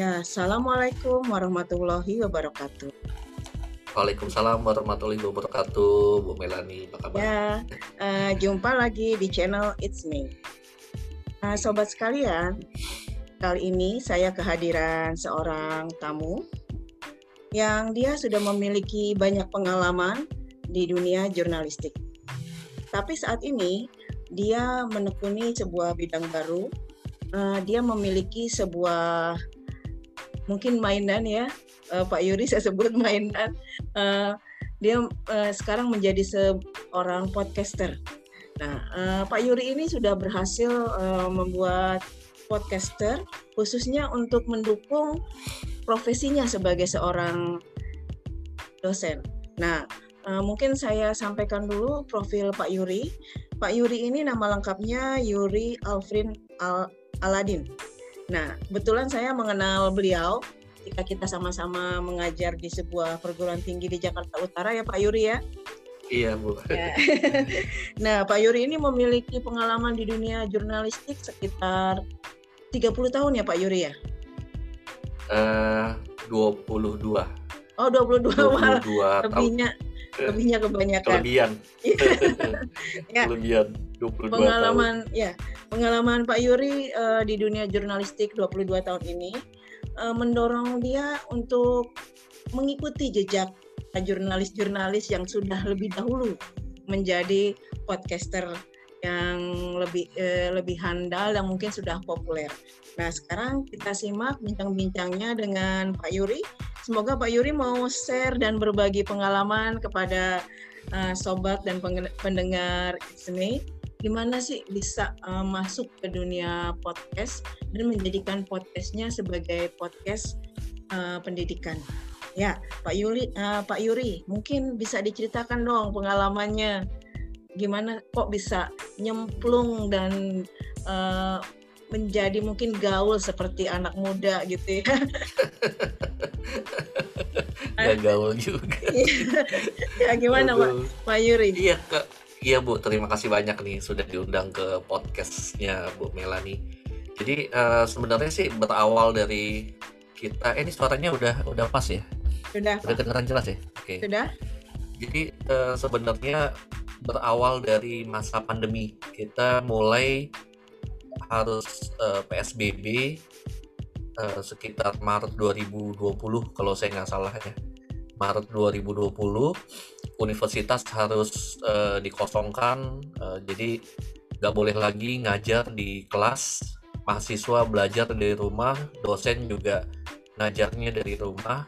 Ya, Assalamualaikum warahmatullahi wabarakatuh. Waalaikumsalam warahmatullahi wabarakatuh, Bu Melani, apa kabar? Ya, uh, jumpa lagi di channel It's Me. Uh, sobat sekalian, kali ini saya kehadiran seorang tamu yang dia sudah memiliki banyak pengalaman di dunia jurnalistik. Tapi saat ini dia menekuni sebuah bidang baru. Uh, dia memiliki sebuah mungkin mainan ya. Uh, Pak Yuri saya sebut mainan. Uh, dia uh, sekarang menjadi seorang podcaster. Nah uh, Pak Yuri ini sudah berhasil uh, membuat podcaster khususnya untuk mendukung profesinya sebagai seorang dosen. Nah uh, mungkin saya sampaikan dulu profil Pak Yuri. Pak Yuri ini nama lengkapnya Yuri Alfrin Al Aladin Nah, kebetulan saya mengenal beliau ketika kita sama-sama mengajar di sebuah perguruan tinggi di Jakarta Utara ya Pak Yuri ya. Iya Bu. Ya. nah Pak Yuri ini memiliki pengalaman di dunia jurnalistik sekitar 30 tahun ya Pak Yuri ya? Uh, 22. Oh 22, 22 lebihnya lebihnya kebanyakan. Kelebihan. ya. Kelebihan 22 pengalaman tahun. ya pengalaman Pak Yuri uh, di dunia jurnalistik 22 tahun ini uh, mendorong dia untuk mengikuti jejak jurnalis-jurnalis yang sudah lebih dahulu menjadi podcaster yang lebih eh, lebih handal dan mungkin sudah populer. Nah sekarang kita simak bincang-bincangnya dengan Pak Yuri. Semoga Pak Yuri mau share dan berbagi pengalaman kepada uh, sobat dan pendengar sini gimana sih bisa uh, masuk ke dunia podcast dan menjadikan podcastnya sebagai podcast uh, pendidikan. Ya, Pak Yuri, uh, Pak Yuri, mungkin bisa diceritakan dong pengalamannya gimana kok bisa nyemplung dan uh, menjadi mungkin gaul seperti anak muda gitu ya. Gak gaul juga. ya gimana Pak, Pak Yuri? Iya Kak, Iya Bu, terima kasih banyak nih sudah diundang ke podcastnya Bu Melani. Jadi uh, sebenarnya sih berawal dari kita, eh, ini suaranya udah udah pas ya? Sudah. Udah kedengeran jelas ya? Oke. Okay. Sudah. Jadi uh, sebenarnya berawal dari masa pandemi. Kita mulai harus uh, eh, PSBB uh, sekitar Maret 2020 kalau saya nggak salah ya. Maret 2020 universitas harus uh, dikosongkan uh, jadi nggak boleh lagi ngajar di kelas. Mahasiswa belajar dari rumah dosen juga ngajarnya dari rumah.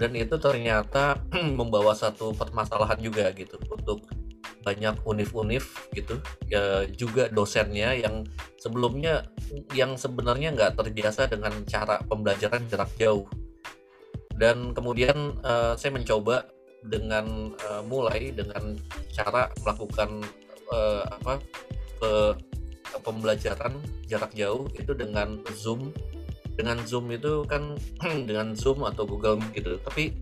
Dan itu ternyata membawa satu permasalahan juga gitu untuk banyak univ-univ gitu ya juga dosennya yang sebelumnya yang sebenarnya nggak terbiasa dengan cara pembelajaran jarak jauh. Dan kemudian uh, saya mencoba dengan uh, mulai dengan cara melakukan uh, apa ke pembelajaran jarak jauh itu dengan Zoom. Dengan Zoom itu kan dengan Zoom atau Google gitu. Tapi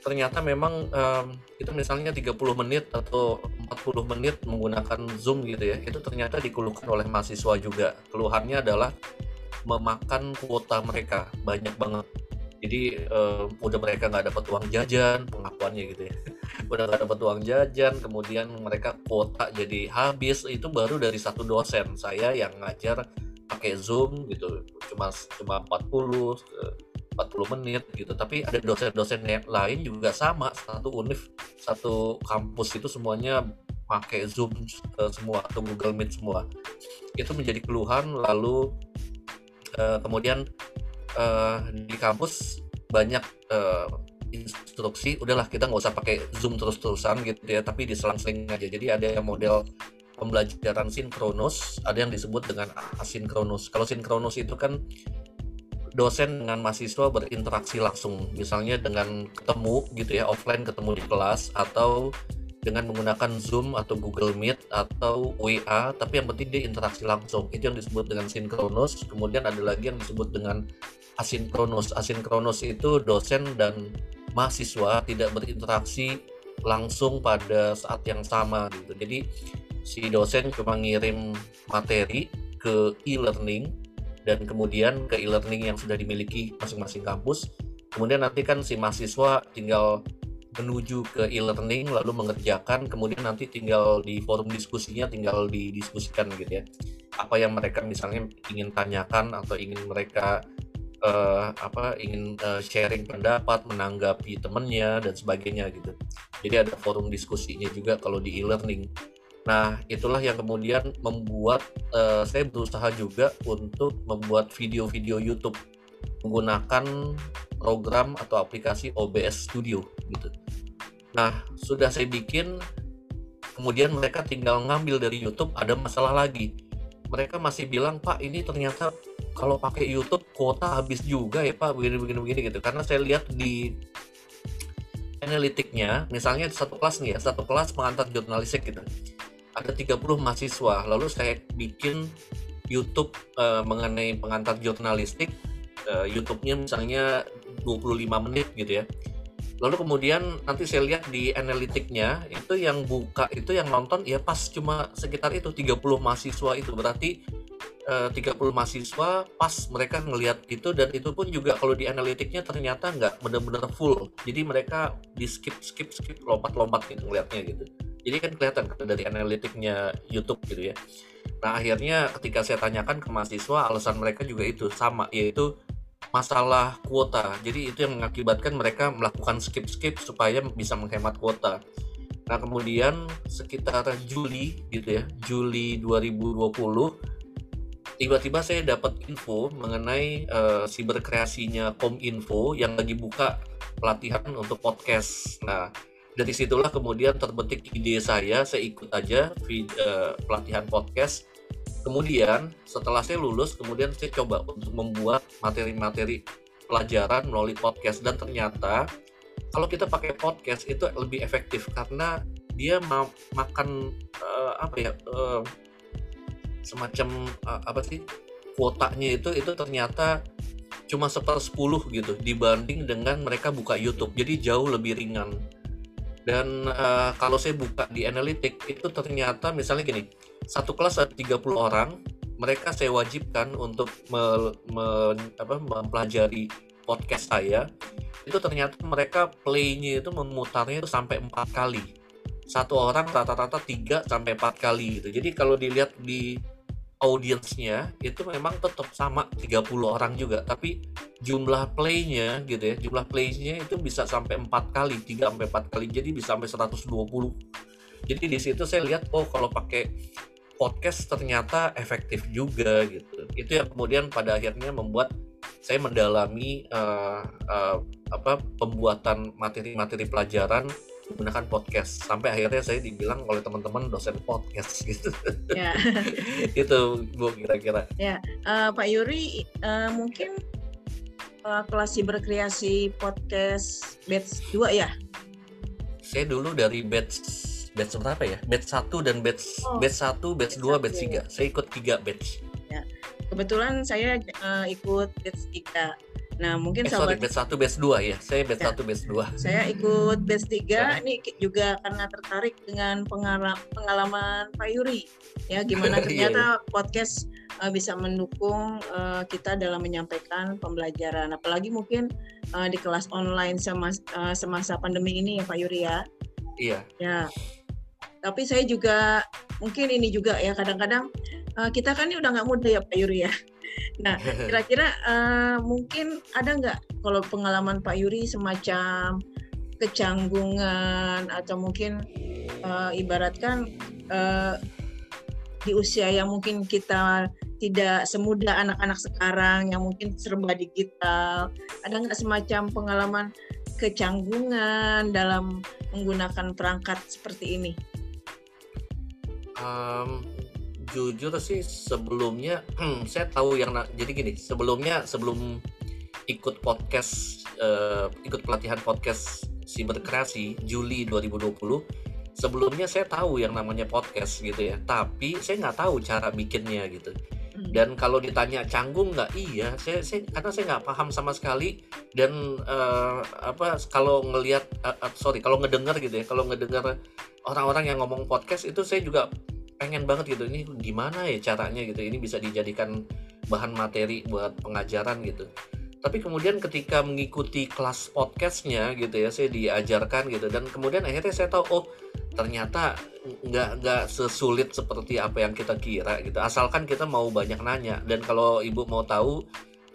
ternyata memang um, itu misalnya 30 menit atau 40 menit menggunakan Zoom gitu ya itu ternyata dikeluhkan oleh mahasiswa juga. Keluhannya adalah memakan kuota mereka banyak banget. Jadi uh, udah mereka nggak dapat uang jajan pengakuannya gitu ya. Udah nggak dapat uang jajan kemudian mereka kuota jadi habis itu baru dari satu dosen. Saya yang ngajar pakai zoom gitu cuma cuma 40 40 menit gitu. Tapi ada dosen-dosen lain juga sama satu univ satu kampus itu semuanya pakai zoom uh, semua atau google meet semua. Itu menjadi keluhan lalu uh, kemudian uh, di kampus banyak uh, instruksi udahlah kita nggak usah pakai zoom terus-terusan gitu ya tapi diselang-seling aja. Jadi ada yang model pembelajaran sinkronus ada yang disebut dengan asinkronus. Kalau sinkronus itu kan dosen dengan mahasiswa berinteraksi langsung misalnya dengan ketemu gitu ya offline ketemu di kelas atau dengan menggunakan Zoom atau Google Meet atau WA tapi yang penting dia interaksi langsung itu yang disebut dengan sinkronus kemudian ada lagi yang disebut dengan asinkronus. Asinkronus itu dosen dan mahasiswa tidak berinteraksi langsung pada saat yang sama gitu. Jadi si dosen cuma ngirim materi ke e-learning dan kemudian ke e-learning yang sudah dimiliki masing-masing kampus. Kemudian nanti kan si mahasiswa tinggal menuju ke e-learning lalu mengerjakan kemudian nanti tinggal di forum diskusinya tinggal didiskusikan gitu ya. Apa yang mereka misalnya ingin tanyakan atau ingin mereka uh, apa ingin uh, sharing pendapat menanggapi temennya dan sebagainya gitu. Jadi ada forum diskusinya juga kalau di e-learning nah itulah yang kemudian membuat uh, saya berusaha juga untuk membuat video-video YouTube menggunakan program atau aplikasi OBS Studio gitu. Nah, sudah saya bikin kemudian mereka tinggal ngambil dari YouTube ada masalah lagi. Mereka masih bilang, "Pak, ini ternyata kalau pakai YouTube kuota habis juga ya, Pak, begini begini begini gitu." Karena saya lihat di analitiknya, misalnya satu kelas nih ya, satu kelas pengantar jurnalistik gitu. Ada 30 mahasiswa, lalu saya bikin YouTube uh, mengenai pengantar jurnalistik uh, YouTube-nya misalnya 25 menit gitu ya. Lalu kemudian nanti saya lihat di analitiknya itu yang buka itu yang nonton ya pas cuma sekitar itu 30 mahasiswa itu berarti eh, 30 mahasiswa pas mereka ngelihat itu dan itu pun juga kalau di analitiknya ternyata nggak benar-benar full. Jadi mereka di skip skip skip lompat-lompat gitu ngelihatnya gitu. Jadi kan kelihatan dari analitiknya YouTube gitu ya. Nah akhirnya ketika saya tanyakan ke mahasiswa alasan mereka juga itu sama yaitu masalah kuota. Jadi itu yang mengakibatkan mereka melakukan skip-skip supaya bisa menghemat kuota. Nah, kemudian sekitar Juli gitu ya, Juli 2020 tiba-tiba saya dapat info mengenai uh, siber kreasinya Kominfo yang lagi buka pelatihan untuk podcast. Nah, dari situlah kemudian terbentuk ide saya, saya ikut aja uh, pelatihan podcast. Kemudian setelah saya lulus, kemudian saya coba untuk membuat materi-materi pelajaran melalui podcast. Dan ternyata kalau kita pakai podcast itu lebih efektif karena dia ma makan uh, apa ya uh, semacam uh, apa sih kuotanya itu itu ternyata cuma sepersepuluh gitu dibanding dengan mereka buka YouTube. Jadi jauh lebih ringan dan uh, kalau saya buka di analitik itu ternyata misalnya gini satu kelas ada 30 orang mereka saya wajibkan untuk me, me, apa, mempelajari podcast saya. Itu ternyata mereka playnya itu memutarnya itu sampai empat kali. Satu orang rata-rata 3 sampai empat kali gitu. Jadi kalau dilihat di audiensnya itu memang tetap sama 30 orang juga tapi jumlah playnya gitu ya jumlah playnya itu bisa sampai empat kali 3 sampai empat kali jadi bisa sampai 120 jadi di situ saya lihat oh kalau pakai podcast ternyata efektif juga gitu. Itu yang kemudian pada akhirnya membuat saya mendalami uh, uh, apa pembuatan materi-materi pelajaran menggunakan podcast sampai akhirnya saya dibilang oleh teman-teman dosen podcast gitu. Ya. itu Bu kira-kira. Ya, uh, Pak Yuri uh, mungkin uh, kelas berkreasi podcast batch 2 ya? Saya dulu dari batch batch berapa ya? Batch 1 dan batch oh. batch 1, batch 2, batch 3. Saya ikut 3 batch. Ya. Kebetulan saya uh, ikut batch 3. Nah, mungkin eh, sorry, batch 1, batch 2 ya. Saya batch ya. 1, batch 2. Saya ikut batch 3 ya. ini juga karena tertarik dengan pengalaman Pak Yuri. Ya, gimana iya, ternyata iya. podcast uh, bisa mendukung uh, kita dalam menyampaikan pembelajaran. Apalagi mungkin uh, di kelas online semasa, uh, semasa pandemi ini ya Pak Yuri ya. Iya. Ya tapi saya juga mungkin ini juga ya kadang-kadang uh, kita kan ini udah nggak muda ya Pak Yuri ya. Nah kira-kira uh, mungkin ada nggak kalau pengalaman Pak Yuri semacam kecanggungan atau mungkin uh, ibaratkan uh, di usia yang mungkin kita tidak semudah anak-anak sekarang yang mungkin serba digital ada nggak semacam pengalaman kecanggungan dalam menggunakan perangkat seperti ini? um, jujur sih sebelumnya saya tahu yang jadi gini sebelumnya sebelum ikut podcast uh, ikut pelatihan podcast siberkreasi Juli 2020 sebelumnya saya tahu yang namanya podcast gitu ya. Tapi saya nggak tahu cara bikinnya gitu. Hmm. dan kalau ditanya canggung nggak? Iya saya, saya karena saya nggak paham sama sekali. Dan uh, apa kalau ngelihat uh, uh, sorry kalau ngedengar gitu ya kalau ngedengar orang-orang yang ngomong podcast itu saya juga pengen banget gitu ini gimana ya caranya? gitu. Ini bisa dijadikan bahan materi buat pengajaran gitu. Tapi kemudian ketika mengikuti kelas podcastnya gitu ya saya diajarkan gitu dan kemudian akhirnya saya tahu oh ternyata nggak nggak sesulit seperti apa yang kita kira gitu. Asalkan kita mau banyak nanya. Dan kalau ibu mau tahu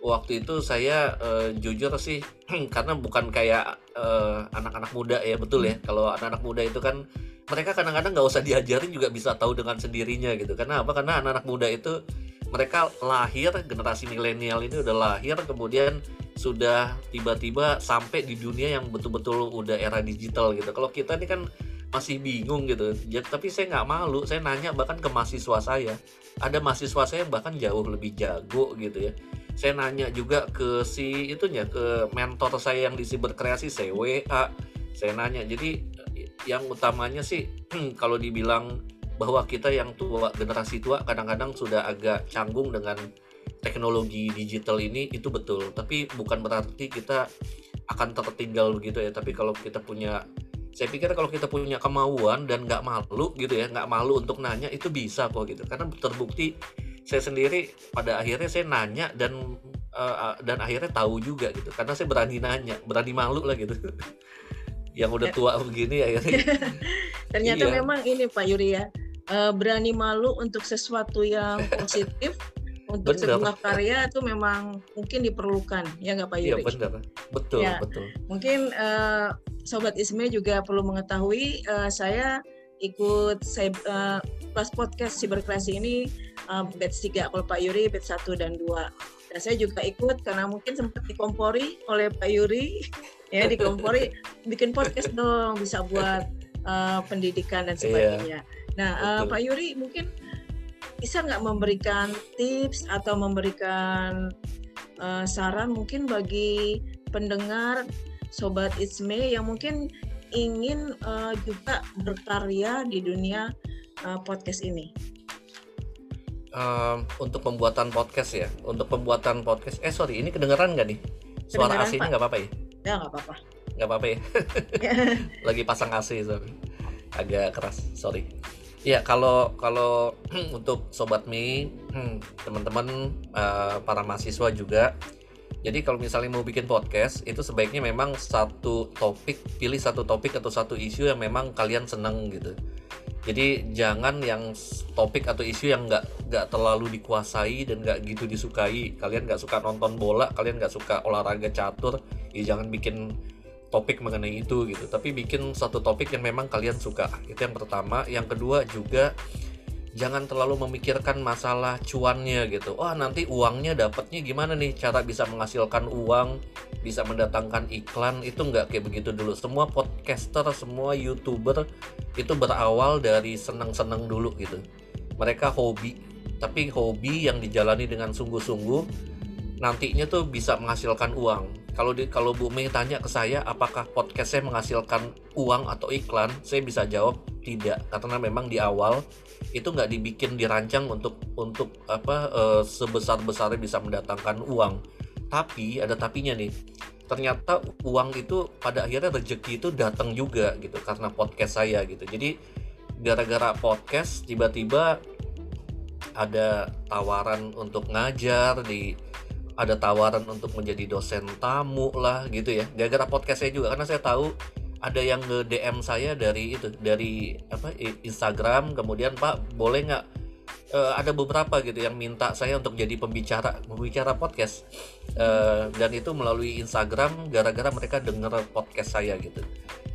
waktu itu saya uh, jujur sih karena bukan kayak anak eh, anak-anak muda ya betul ya. Kalau anak-anak muda itu kan mereka kadang-kadang nggak usah diajarin juga bisa tahu dengan sendirinya gitu. Karena apa? Karena anak-anak muda itu mereka lahir generasi milenial ini udah lahir kemudian sudah tiba-tiba sampai di dunia yang betul-betul udah era digital gitu. Kalau kita ini kan masih bingung gitu. Ya, tapi saya nggak malu saya nanya bahkan ke mahasiswa saya. Ada mahasiswa saya bahkan jauh lebih jago gitu ya. Saya nanya juga ke si itunya ke mentor saya yang di siberkreasi saya WA saya nanya jadi yang utamanya sih kalau dibilang bahwa kita yang tua generasi tua kadang-kadang sudah agak canggung dengan teknologi digital ini itu betul. Tapi bukan berarti kita akan tertinggal begitu ya. Tapi kalau kita punya saya pikir kalau kita punya kemauan dan nggak malu gitu ya nggak malu untuk nanya itu bisa kok gitu. Karena terbukti saya sendiri pada akhirnya saya nanya dan uh, dan akhirnya tahu juga gitu. Karena saya berani nanya berani malu lah gitu yang udah ya. tua begini akhirnya ternyata iya. memang ini Pak Yuri ya uh, berani malu untuk sesuatu yang positif untuk bener. sebuah karya itu memang mungkin diperlukan ya nggak Pak Yuri? Iya benar, betul ya. betul. Mungkin uh, Sobat Isme juga perlu mengetahui uh, saya ikut saya uh, kelas podcast siberkreasi ini uh, batch 3 kalau Pak Yuri batch 1 dan 2 dan saya juga ikut karena mungkin sempat dikompori oleh Pak Yuri ya dikompori bikin podcast dong bisa buat uh, pendidikan dan iya. sebagainya. Yeah. Nah, uh, Pak Yuri mungkin bisa nggak memberikan tips atau memberikan uh, saran mungkin bagi pendengar sobat Isme yang mungkin ingin uh, juga berkarya di dunia uh, podcast ini? Um, untuk pembuatan podcast ya, untuk pembuatan podcast. Eh sorry, ini kedengeran nggak nih? Suara AC-nya nggak apa-apa ya? Ya nggak apa-apa. Nggak apa-apa ya. Lagi pasang AC sorry. Agak keras, sorry. Ya kalau kalau untuk sobat mi teman-teman uh, para mahasiswa juga. Jadi kalau misalnya mau bikin podcast itu sebaiknya memang satu topik, pilih satu topik atau satu isu yang memang kalian seneng gitu. Jadi jangan yang topik atau isu yang nggak nggak terlalu dikuasai dan nggak gitu disukai. Kalian nggak suka nonton bola, kalian nggak suka olahraga catur, ya jangan bikin topik mengenai itu gitu. Tapi bikin satu topik yang memang kalian suka. Itu yang pertama. Yang kedua juga jangan terlalu memikirkan masalah cuannya gitu. Oh nanti uangnya dapatnya gimana nih? Cara bisa menghasilkan uang bisa mendatangkan iklan itu nggak kayak begitu dulu. Semua podcaster semua youtuber itu berawal dari seneng-seneng dulu gitu. Mereka hobi. Tapi hobi yang dijalani dengan sungguh-sungguh nantinya tuh bisa menghasilkan uang kalau di kalau Bu Mei tanya ke saya apakah podcast saya menghasilkan uang atau iklan, saya bisa jawab tidak karena memang di awal itu nggak dibikin dirancang untuk untuk apa e, eh, sebesar besarnya bisa mendatangkan uang. Tapi ada tapinya nih. Ternyata uang itu pada akhirnya rezeki itu datang juga gitu karena podcast saya gitu. Jadi gara-gara podcast tiba-tiba ada tawaran untuk ngajar di ada tawaran untuk menjadi dosen tamu lah gitu ya. Gara-gara podcast saya juga karena saya tahu ada yang nge DM saya dari itu dari apa Instagram. Kemudian Pak boleh nggak uh, ada beberapa gitu yang minta saya untuk jadi pembicara pembicara podcast. Uh, dan itu melalui Instagram gara-gara mereka dengar podcast saya gitu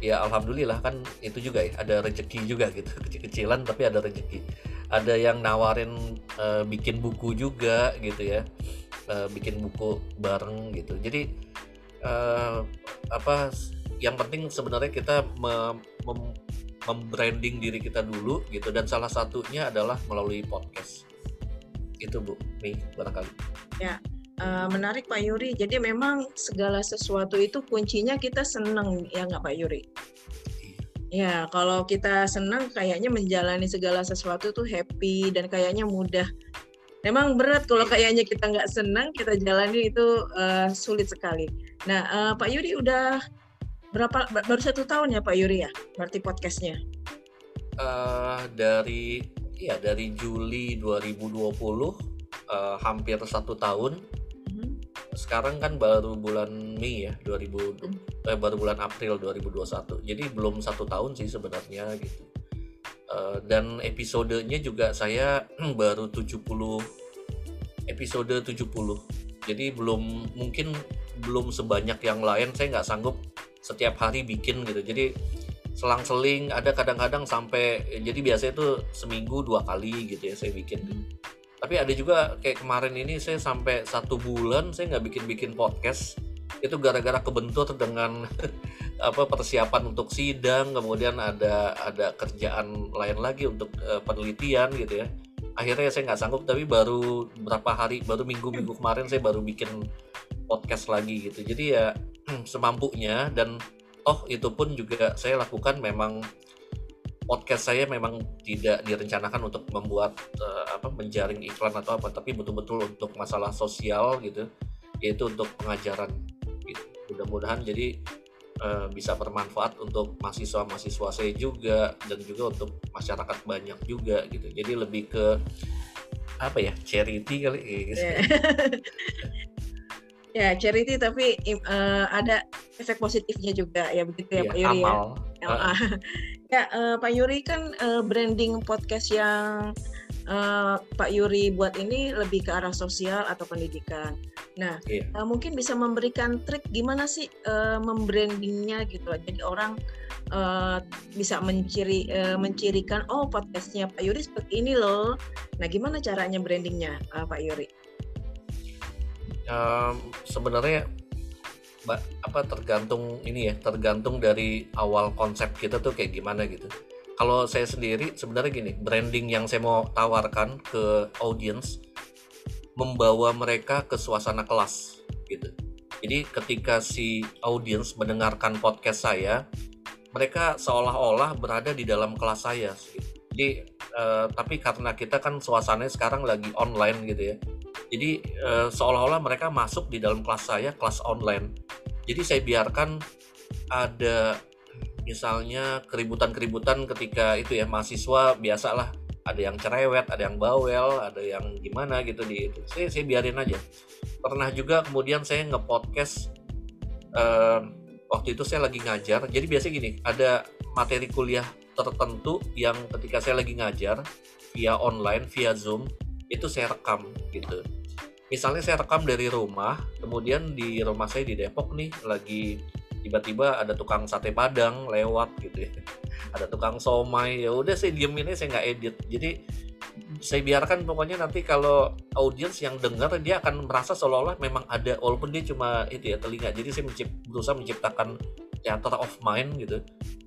ya alhamdulillah kan itu juga ya ada rezeki juga gitu. Kecil-kecilan tapi ada rezeki ada yang nawarin uh, bikin buku juga gitu ya. Uh, bikin buku bareng gitu. Jadi uh, apa yang penting sebenarnya kita mem membranding diri kita dulu gitu. Dan salah satunya adalah melalui podcast. Itu bu nih barangkali. Ya uh, menarik Pak Yuri jadi memang segala sesuatu itu kuncinya kita seneng ya nggak Pak Yuri. Ya, kalau kita senang kayaknya menjalani segala sesuatu tuh happy dan kayaknya mudah memang berat kalau kayaknya kita nggak senang kita jalani itu uh, sulit sekali. Nah, uh, Pak Yuri udah berapa baru satu tahun ya Pak Yuri ya berarti podcastnya? Uh, dari iya dari Juli 2020 uh, hampir satu tahun sekarang kan baru bulan Mei ya 2000 eh, baru bulan April 2021 jadi belum satu tahun sih sebenarnya gitu. Uh, dan episodenya juga saya baru 70 episode 70 jadi belum mungkin belum sebanyak yang lain. Saya nggak sanggup setiap hari bikin gitu. Jadi selang-seling ada kadang-kadang sampai jadi biasanya itu seminggu dua kali gitu ya saya bikin tapi ada juga kayak kemarin ini saya sampai satu bulan saya nggak bikin-bikin podcast. Itu gara-gara kebentur dengan apa persiapan untuk sidang kemudian ada ada kerjaan lain lagi untuk uh, penelitian gitu ya. Akhirnya saya nggak sanggup tapi baru berapa hari baru minggu-minggu kemarin saya baru bikin podcast lagi gitu. Jadi ya semampunya dan oh itu pun juga saya lakukan memang podcast saya memang tidak direncanakan untuk membuat uh, apa menjaring iklan atau apa tapi betul-betul untuk masalah sosial gitu yaitu untuk pengajaran gitu. mudah-mudahan jadi uh, bisa bermanfaat untuk mahasiswa-mahasiswa saya juga dan juga untuk masyarakat banyak juga gitu jadi lebih ke apa ya charity kali gitu. yeah. ya charity tapi uh, ada efek positifnya juga ya begitu ya, ya Pak Yuri ya? amal. ya. Uh. Ya, uh, Pak Yuri kan uh, branding podcast yang uh, Pak Yuri buat ini lebih ke arah sosial atau pendidikan. Nah, yeah. uh, mungkin bisa memberikan trik gimana sih uh, membrandingnya gitu. Jadi orang uh, bisa menciri uh, mencirikan oh podcastnya Pak Yuri seperti ini loh. Nah, gimana caranya brandingnya uh, Pak Yuri? Um, sebenarnya apa tergantung ini ya tergantung dari awal konsep kita tuh kayak gimana gitu kalau saya sendiri sebenarnya gini branding yang saya mau tawarkan ke audience membawa mereka ke suasana kelas gitu jadi ketika si audience mendengarkan podcast saya mereka seolah-olah berada di dalam kelas saya gitu. jadi uh, tapi karena kita kan suasananya sekarang lagi online gitu ya jadi uh, seolah-olah mereka masuk di dalam kelas saya kelas online jadi saya biarkan ada misalnya keributan-keributan ketika itu ya mahasiswa biasalah ada yang cerewet, ada yang bawel, ada yang gimana gitu di itu. Saya, saya biarin aja. Pernah juga kemudian saya nge-podcast uh, waktu itu saya lagi ngajar. Jadi biasanya gini, ada materi kuliah tertentu yang ketika saya lagi ngajar via online, via Zoom, itu saya rekam gitu misalnya saya rekam dari rumah kemudian di rumah saya di Depok nih lagi tiba-tiba ada tukang sate padang lewat gitu ya. Ada tukang somai ya udah saya diem ini saya nggak edit. Jadi saya biarkan pokoknya nanti kalau audiens yang dengar dia akan merasa seolah-olah memang ada walaupun dia cuma itu ya telinga. Jadi saya mencipt, berusaha menciptakan theater of mind gitu.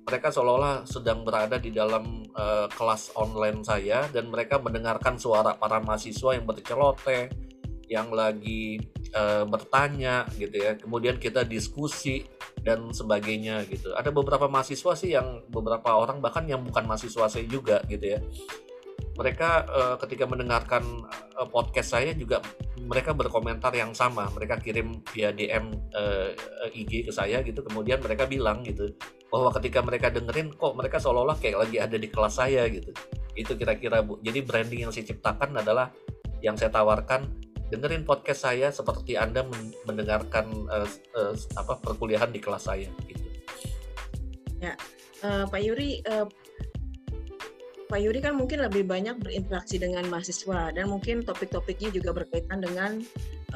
Mereka seolah-olah sedang berada di dalam uh, kelas online saya dan mereka mendengarkan suara para mahasiswa yang berceloteh yang lagi uh, bertanya gitu ya kemudian kita diskusi dan sebagainya gitu. Ada beberapa mahasiswa sih yang beberapa orang bahkan yang bukan mahasiswa saya juga gitu ya. Mereka uh, ketika mendengarkan uh, podcast saya juga mereka berkomentar yang sama. Mereka kirim via DM uh, IG ke saya gitu. Kemudian mereka bilang gitu bahwa ketika mereka dengerin kok mereka seolah-olah kayak lagi ada di kelas saya gitu. Itu kira-kira bu. Jadi branding yang saya ciptakan adalah yang saya tawarkan dengerin podcast saya seperti anda mendengarkan uh, uh, apa perkuliahan di kelas saya gitu. Ya, uh, Pak Yuri, uh, Pak Yuri kan mungkin lebih banyak berinteraksi dengan mahasiswa dan mungkin topik-topiknya juga berkaitan dengan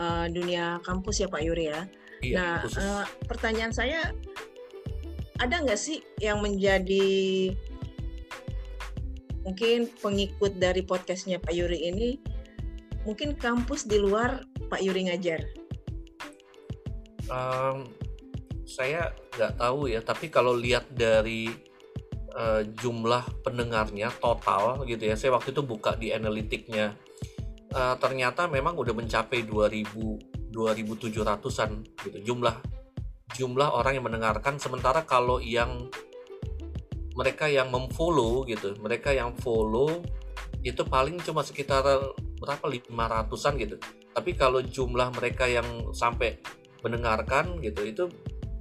uh, dunia kampus ya Pak Yuri ya. Iya, nah, uh, pertanyaan saya ada nggak sih yang menjadi mungkin pengikut dari podcastnya Pak Yuri ini mungkin kampus di luar Pak Yuri ngajar? Um, saya nggak tahu ya, tapi kalau lihat dari uh, jumlah pendengarnya total gitu ya, saya waktu itu buka di analitiknya, uh, ternyata memang udah mencapai 2000 2700-an gitu jumlah jumlah orang yang mendengarkan sementara kalau yang mereka yang memfollow gitu mereka yang follow itu paling cuma sekitar berapa 500-an gitu. Tapi kalau jumlah mereka yang sampai mendengarkan gitu itu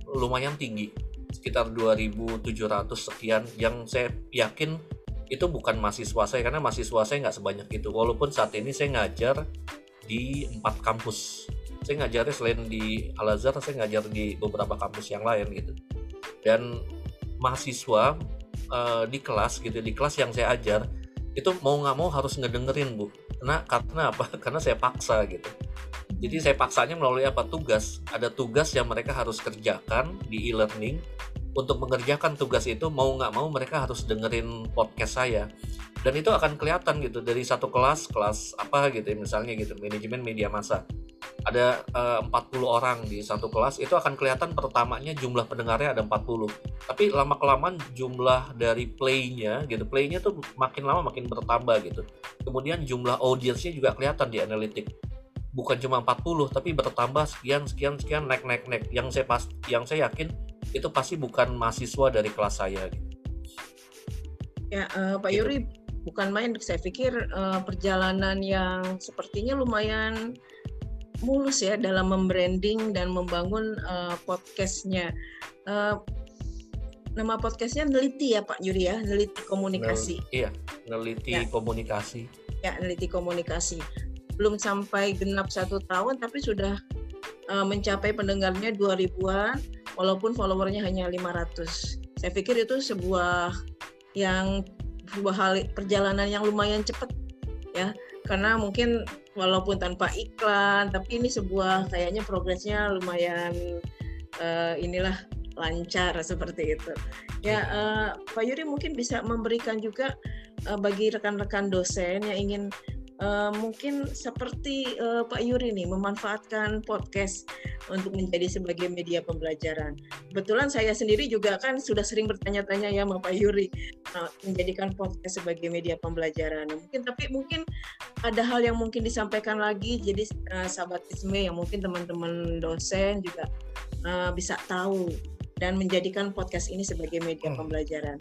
lumayan tinggi. Sekitar 2700 sekian yang saya yakin itu bukan mahasiswa saya karena mahasiswa saya nggak sebanyak itu walaupun saat ini saya ngajar di empat kampus saya ngajarnya selain di Al Azhar saya ngajar di beberapa kampus yang lain gitu dan mahasiswa uh, di kelas gitu di kelas yang saya ajar itu mau nggak mau harus ngedengerin bu karena karena apa? Karena saya paksa gitu. Jadi saya paksanya melalui apa? Tugas. Ada tugas yang mereka harus kerjakan di e-learning. Untuk mengerjakan tugas itu mau nggak mau mereka harus dengerin podcast saya. Dan itu akan kelihatan gitu. Dari satu kelas kelas apa gitu ya, misalnya gitu. Manajemen media massa ada eh, uh, 40 orang di satu kelas itu akan kelihatan pertamanya jumlah pendengarnya ada 40 tapi lama kelamaan jumlah dari playnya gitu playnya tuh makin lama makin bertambah gitu kemudian jumlah audiensnya juga kelihatan di analitik bukan cuma 40 tapi bertambah sekian sekian sekian naik naik naik yang saya pas yang saya yakin itu pasti bukan mahasiswa dari kelas saya gitu. Ya, uh, Pak gitu. Yuri bukan main. Saya pikir uh, perjalanan yang sepertinya lumayan mulus ya dalam membranding dan membangun uh, podcastnya. Uh, nama podcastnya Neliti ya Pak Yuri ya, Neliti Komunikasi. Nel, iya, Neliti ya. Komunikasi. Ya, Neliti Komunikasi. Belum sampai genap satu tahun, tapi sudah uh, mencapai pendengarnya 2000-an walaupun followernya hanya 500. Saya pikir itu sebuah yang sebuah hal perjalanan yang lumayan cepat ya karena mungkin walaupun tanpa iklan tapi ini sebuah kayaknya progresnya lumayan uh, inilah lancar seperti itu. Ya uh, Pak Yuri mungkin bisa memberikan juga uh, bagi rekan-rekan dosen yang ingin uh, mungkin seperti uh, Pak Yuri nih memanfaatkan podcast untuk menjadi sebagai media pembelajaran. Kebetulan saya sendiri juga kan sudah sering bertanya-tanya ya sama Pak Yuri uh, menjadikan podcast sebagai media pembelajaran. Mungkin tapi mungkin ada hal yang mungkin disampaikan lagi jadi uh, sahabat Isme yang mungkin teman-teman dosen juga uh, bisa tahu dan menjadikan podcast ini sebagai media hmm. pembelajaran.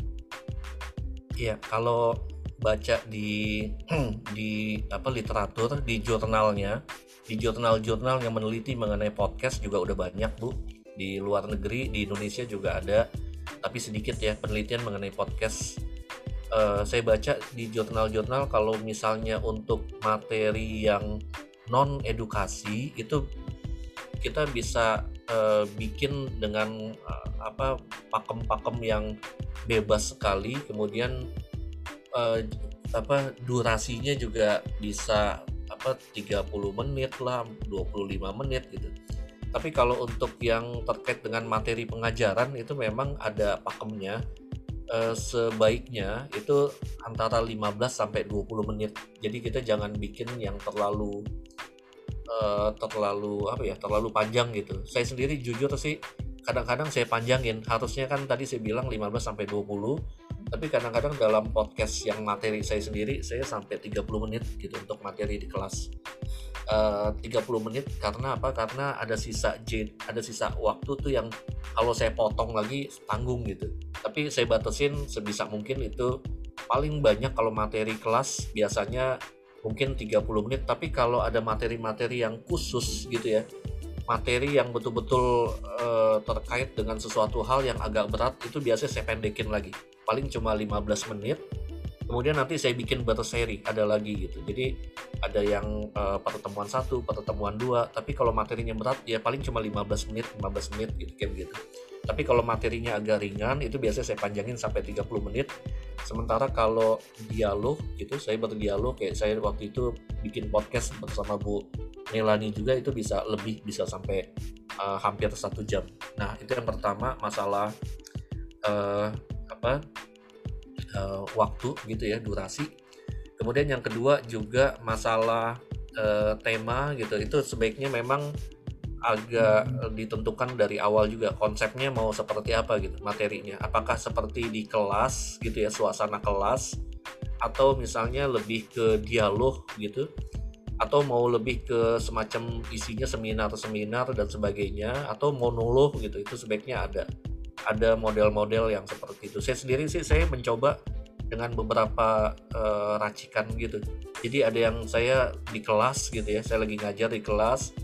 Iya, kalau baca di di apa literatur di jurnalnya. Di jurnal-jurnal yang meneliti mengenai podcast juga udah banyak bu. Di luar negeri di Indonesia juga ada. Tapi sedikit ya penelitian mengenai podcast. Uh, saya baca di jurnal-jurnal kalau misalnya untuk materi yang non edukasi itu kita bisa uh, bikin dengan uh, apa pakem-pakem yang bebas sekali. Kemudian uh, apa durasinya juga bisa apa 30 menit lah 25 menit gitu. Tapi kalau untuk yang terkait dengan materi pengajaran itu memang ada pakemnya. Eh, sebaiknya itu antara 15 sampai 20 menit. Jadi kita jangan bikin yang terlalu eh, terlalu apa ya terlalu panjang gitu. Saya sendiri jujur sih kadang-kadang saya panjangin. Harusnya kan tadi saya bilang 15 sampai 20 tapi kadang-kadang dalam podcast yang materi saya sendiri saya sampai 30 menit gitu untuk materi di kelas. Eh, uh, 30 menit karena apa? Karena ada sisa j ada sisa waktu tuh yang kalau saya potong lagi tanggung gitu. Tapi saya batasin sebisa mungkin itu paling banyak kalau materi kelas biasanya mungkin 30 menit. Tapi kalau ada materi-materi yang khusus gitu ya materi yang betul-betul uh, terkait dengan sesuatu hal yang agak berat itu biasanya saya pendekin lagi. Paling cuma 15 menit kemudian nanti saya bikin berseri ada lagi gitu. Jadi ada yang uh, pertemuan satu pertemuan dua tapi kalau materinya berat ya paling cuma 15 menit 15 menit gitu kayak gitu tapi kalau materinya agak ringan itu biasanya saya panjangin sampai 30 menit. Sementara kalau dialog gitu saya berdialog kayak saya waktu itu bikin podcast bersama Bu Melani juga itu bisa lebih bisa sampai uh, hampir satu jam. Nah itu yang pertama masalah uh, apa uh, waktu gitu ya durasi. Kemudian yang kedua juga masalah uh, tema gitu. Itu sebaiknya memang agak ditentukan dari awal juga konsepnya mau seperti apa gitu materinya. Apakah seperti di kelas gitu ya suasana kelas atau misalnya lebih ke dialog gitu atau mau lebih ke semacam isinya seminar-seminar dan sebagainya atau monolog gitu itu sebaiknya ada ada model-model yang seperti itu. Saya sendiri sih saya mencoba dengan beberapa uh, racikan gitu. Jadi ada yang saya di kelas gitu ya, saya lagi ngajar di kelas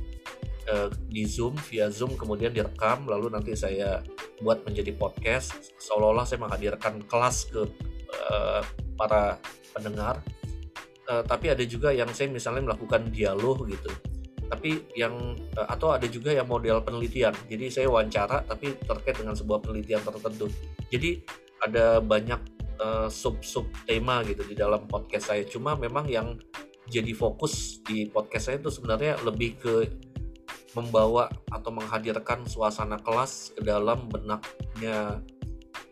uh, di Zoom via Zoom kemudian direkam lalu nanti saya buat menjadi podcast seolah-olah saya menghadirkan kelas ke uh, para pendengar uh, tapi ada juga yang saya misalnya melakukan dialog gitu. Tapi yang uh, atau ada juga yang model penelitian. Jadi saya wawancara tapi terkait dengan sebuah penelitian tertentu. Jadi ada banyak uh, sub-sub tema gitu di dalam podcast saya. Cuma memang yang jadi fokus di podcast saya itu sebenarnya lebih ke membawa atau menghadirkan suasana kelas ke dalam benaknya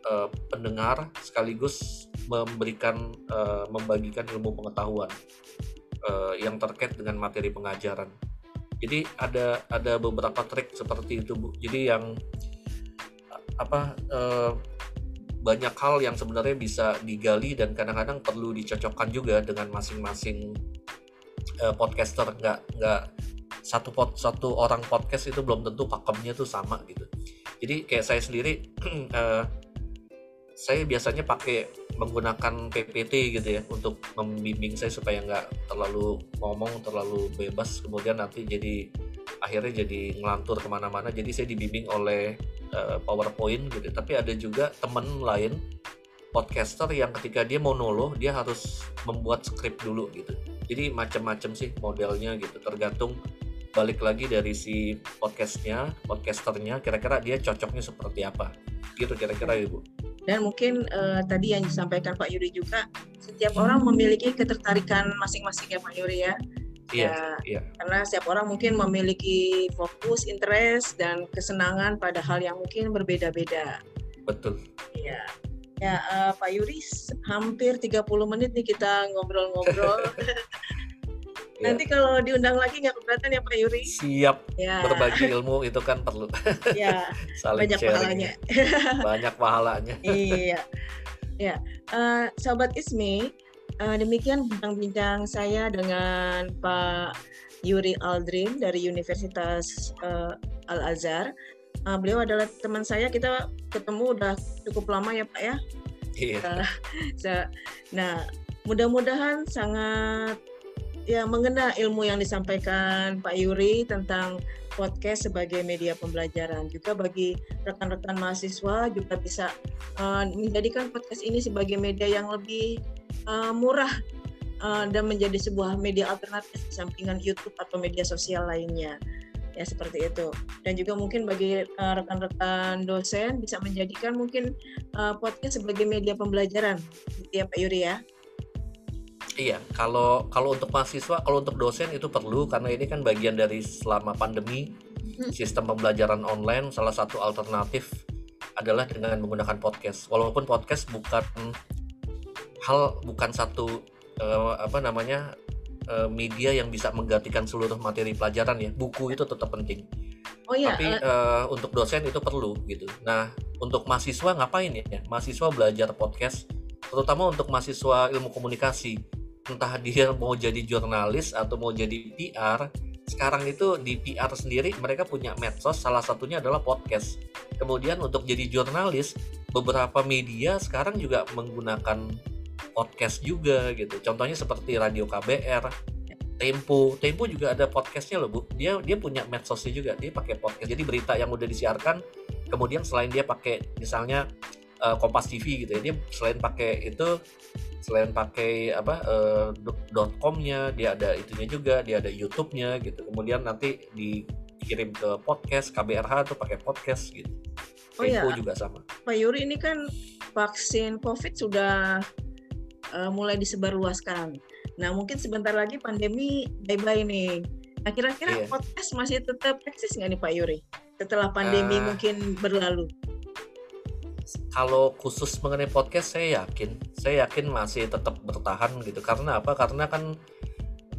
uh, pendengar sekaligus memberikan uh, membagikan ilmu pengetahuan uh, yang terkait dengan materi pengajaran. Jadi ada ada beberapa trik seperti itu bu. Jadi yang apa uh, banyak hal yang sebenarnya bisa digali dan kadang-kadang perlu dicocokkan juga dengan masing-masing uh, podcaster. Nggak nggak satu pot satu orang podcast itu belum tentu pakemnya tuh sama gitu. Jadi kayak saya sendiri uh, saya biasanya pakai menggunakan PPT gitu ya untuk membimbing saya supaya nggak terlalu ngomong terlalu bebas kemudian nanti jadi akhirnya jadi ngelantur ke mana-mana. Jadi saya dibimbing oleh uh, PowerPoint gitu. Tapi ada juga teman lain podcaster yang ketika dia monolog dia harus membuat skrip dulu gitu. Jadi macam-macam sih modelnya gitu. Tergantung balik lagi dari si podcastnya podcasternya kira-kira dia cocoknya seperti apa. Gitu kira-kira ibu dan mungkin uh, tadi yang disampaikan Pak Yuri juga setiap orang memiliki ketertarikan masing-masing ya Pak Yuri ya. Iya, ya, iya. Karena setiap orang mungkin memiliki fokus, interest dan kesenangan pada hal yang mungkin berbeda-beda. Betul. Iya. Ya, uh, Pak Yuri hampir 30 menit nih kita ngobrol-ngobrol. Ya. Nanti kalau diundang lagi nggak keberatan ya Pak Yuri? Siap. Ya. Berbagi ilmu itu kan perlu. Ya. Saling banyak sharing. pahalanya. banyak pahalanya. iya. Ya, uh, Sobat Ismi, uh, demikian bincang-bincang saya dengan Pak Yuri Aldrin dari Universitas uh, Al Azhar. Uh, beliau adalah teman saya. Kita ketemu udah cukup lama ya Pak ya. Iya. Uh, nah, mudah-mudahan sangat ya mengena ilmu yang disampaikan Pak Yuri tentang podcast sebagai media pembelajaran. Juga bagi rekan-rekan mahasiswa juga bisa uh, menjadikan podcast ini sebagai media yang lebih uh, murah uh, dan menjadi sebuah media alternatif sampingan YouTube atau media sosial lainnya. Ya seperti itu. Dan juga mungkin bagi rekan-rekan uh, dosen bisa menjadikan mungkin uh, podcast sebagai media pembelajaran. Gitu ya Pak Yuri ya Iya, kalau kalau untuk mahasiswa, kalau untuk dosen itu perlu karena ini kan bagian dari selama pandemi sistem pembelajaran online salah satu alternatif adalah dengan menggunakan podcast. Walaupun podcast bukan hal bukan satu uh, apa namanya uh, media yang bisa menggantikan seluruh materi pelajaran ya. Buku itu tetap penting. Oh iya. Tapi uh, untuk dosen itu perlu gitu. Nah, untuk mahasiswa ngapain ya? Mahasiswa belajar podcast terutama untuk mahasiswa ilmu komunikasi entah dia mau jadi jurnalis atau mau jadi PR sekarang itu di PR sendiri mereka punya medsos salah satunya adalah podcast. Kemudian untuk jadi jurnalis beberapa media sekarang juga menggunakan podcast juga gitu. Contohnya seperti radio KBR Tempo. Tempo juga ada podcastnya loh bu. Dia dia punya medsosnya juga dia pakai podcast. Jadi berita yang udah disiarkan kemudian selain dia pakai misalnya uh, Kompas TV gitu ya. Dia selain pakai itu selain pakai apa uh, .com-nya dia ada itunya juga dia ada YouTube-nya gitu. Kemudian nanti dikirim ke podcast KBRH tuh pakai podcast gitu. Oh Info ya. juga sama. Pak Yuri ini kan vaksin COVID sudah uh, mulai disebarluaskan nah mungkin sebentar lagi pandemi bye-bye nih. Nah kira-kira iya. podcast masih tetap eksis nggak nih Pak Yuri? Setelah pandemi uh, mungkin berlalu kalau khusus mengenai podcast saya yakin saya yakin masih tetap bertahan gitu. Karena apa? Karena kan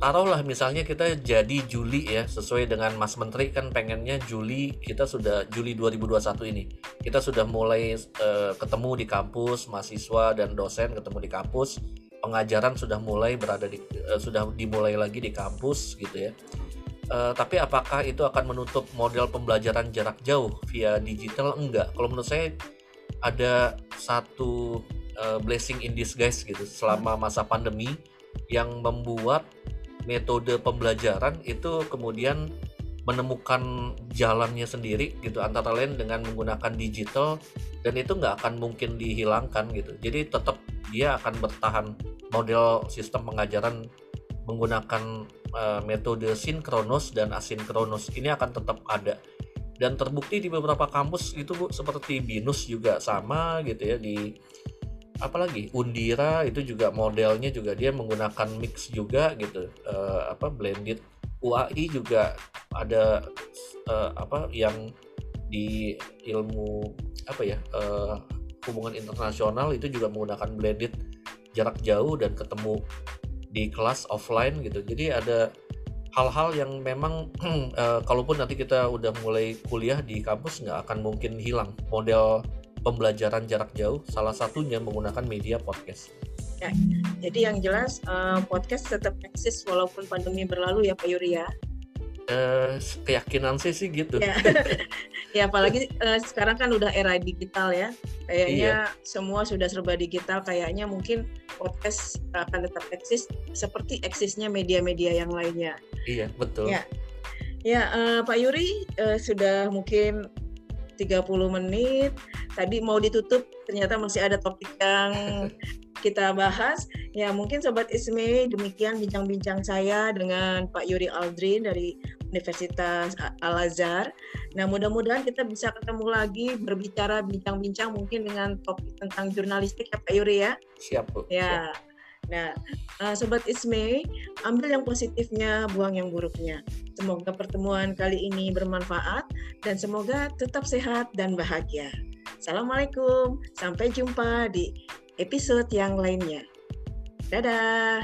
taruhlah misalnya kita jadi Juli ya sesuai dengan Mas Menteri kan pengennya Juli kita sudah Juli 2021 ini. Kita sudah mulai uh, ketemu di kampus mahasiswa dan dosen ketemu di kampus. Pengajaran sudah mulai berada di uh, sudah dimulai lagi di kampus gitu ya. Uh, tapi apakah itu akan menutup model pembelajaran jarak jauh via digital? Enggak. Kalau menurut saya ada satu uh, blessing in disguise gitu. Selama masa pandemi yang membuat metode pembelajaran itu kemudian menemukan jalannya sendiri gitu antara lain dengan menggunakan digital dan itu nggak akan mungkin dihilangkan gitu. Jadi tetap dia akan bertahan model sistem pengajaran menggunakan uh, metode sinkronus dan asinkronus ini akan tetap ada dan terbukti di beberapa kampus itu bu seperti binus juga sama gitu ya di apalagi Undira itu juga modelnya juga dia menggunakan mix juga gitu. Uh, apa blended UAI juga ada uh, apa yang di ilmu apa ya uh, hubungan internasional itu juga menggunakan blended jarak jauh dan ketemu di kelas offline gitu. Jadi ada hal-hal yang memang uh, kalaupun nanti kita udah mulai kuliah di kampus nggak akan mungkin hilang model pembelajaran jarak jauh salah satunya menggunakan media podcast. Ya, jadi yang jelas uh, podcast tetap eksis walaupun pandemi berlalu ya Pak Yuri ya. Uh, keyakinan sih sih gitu. Ya, ya apalagi uh, sekarang kan udah era digital ya. Kayaknya iya. semua sudah serba digital. Kayaknya mungkin podcast akan tetap eksis seperti eksisnya media-media yang lainnya. Iya betul. Ya, ya uh, Pak Yuri uh, sudah mungkin 30 menit. Tadi mau ditutup ternyata masih ada topik yang kita bahas. Ya mungkin Sobat Isme demikian bincang-bincang saya dengan Pak Yuri Aldrin dari Universitas Al-Azhar. Nah mudah-mudahan kita bisa ketemu lagi berbicara bincang-bincang mungkin dengan topik tentang jurnalistik ya Pak Yuri ya. Siap Bu. Ya. Siap. Nah, uh, Sobat Isme, ambil yang positifnya, buang yang buruknya. Semoga pertemuan kali ini bermanfaat dan semoga tetap sehat dan bahagia. Assalamualaikum, sampai jumpa di episode yang lainnya. Dadah.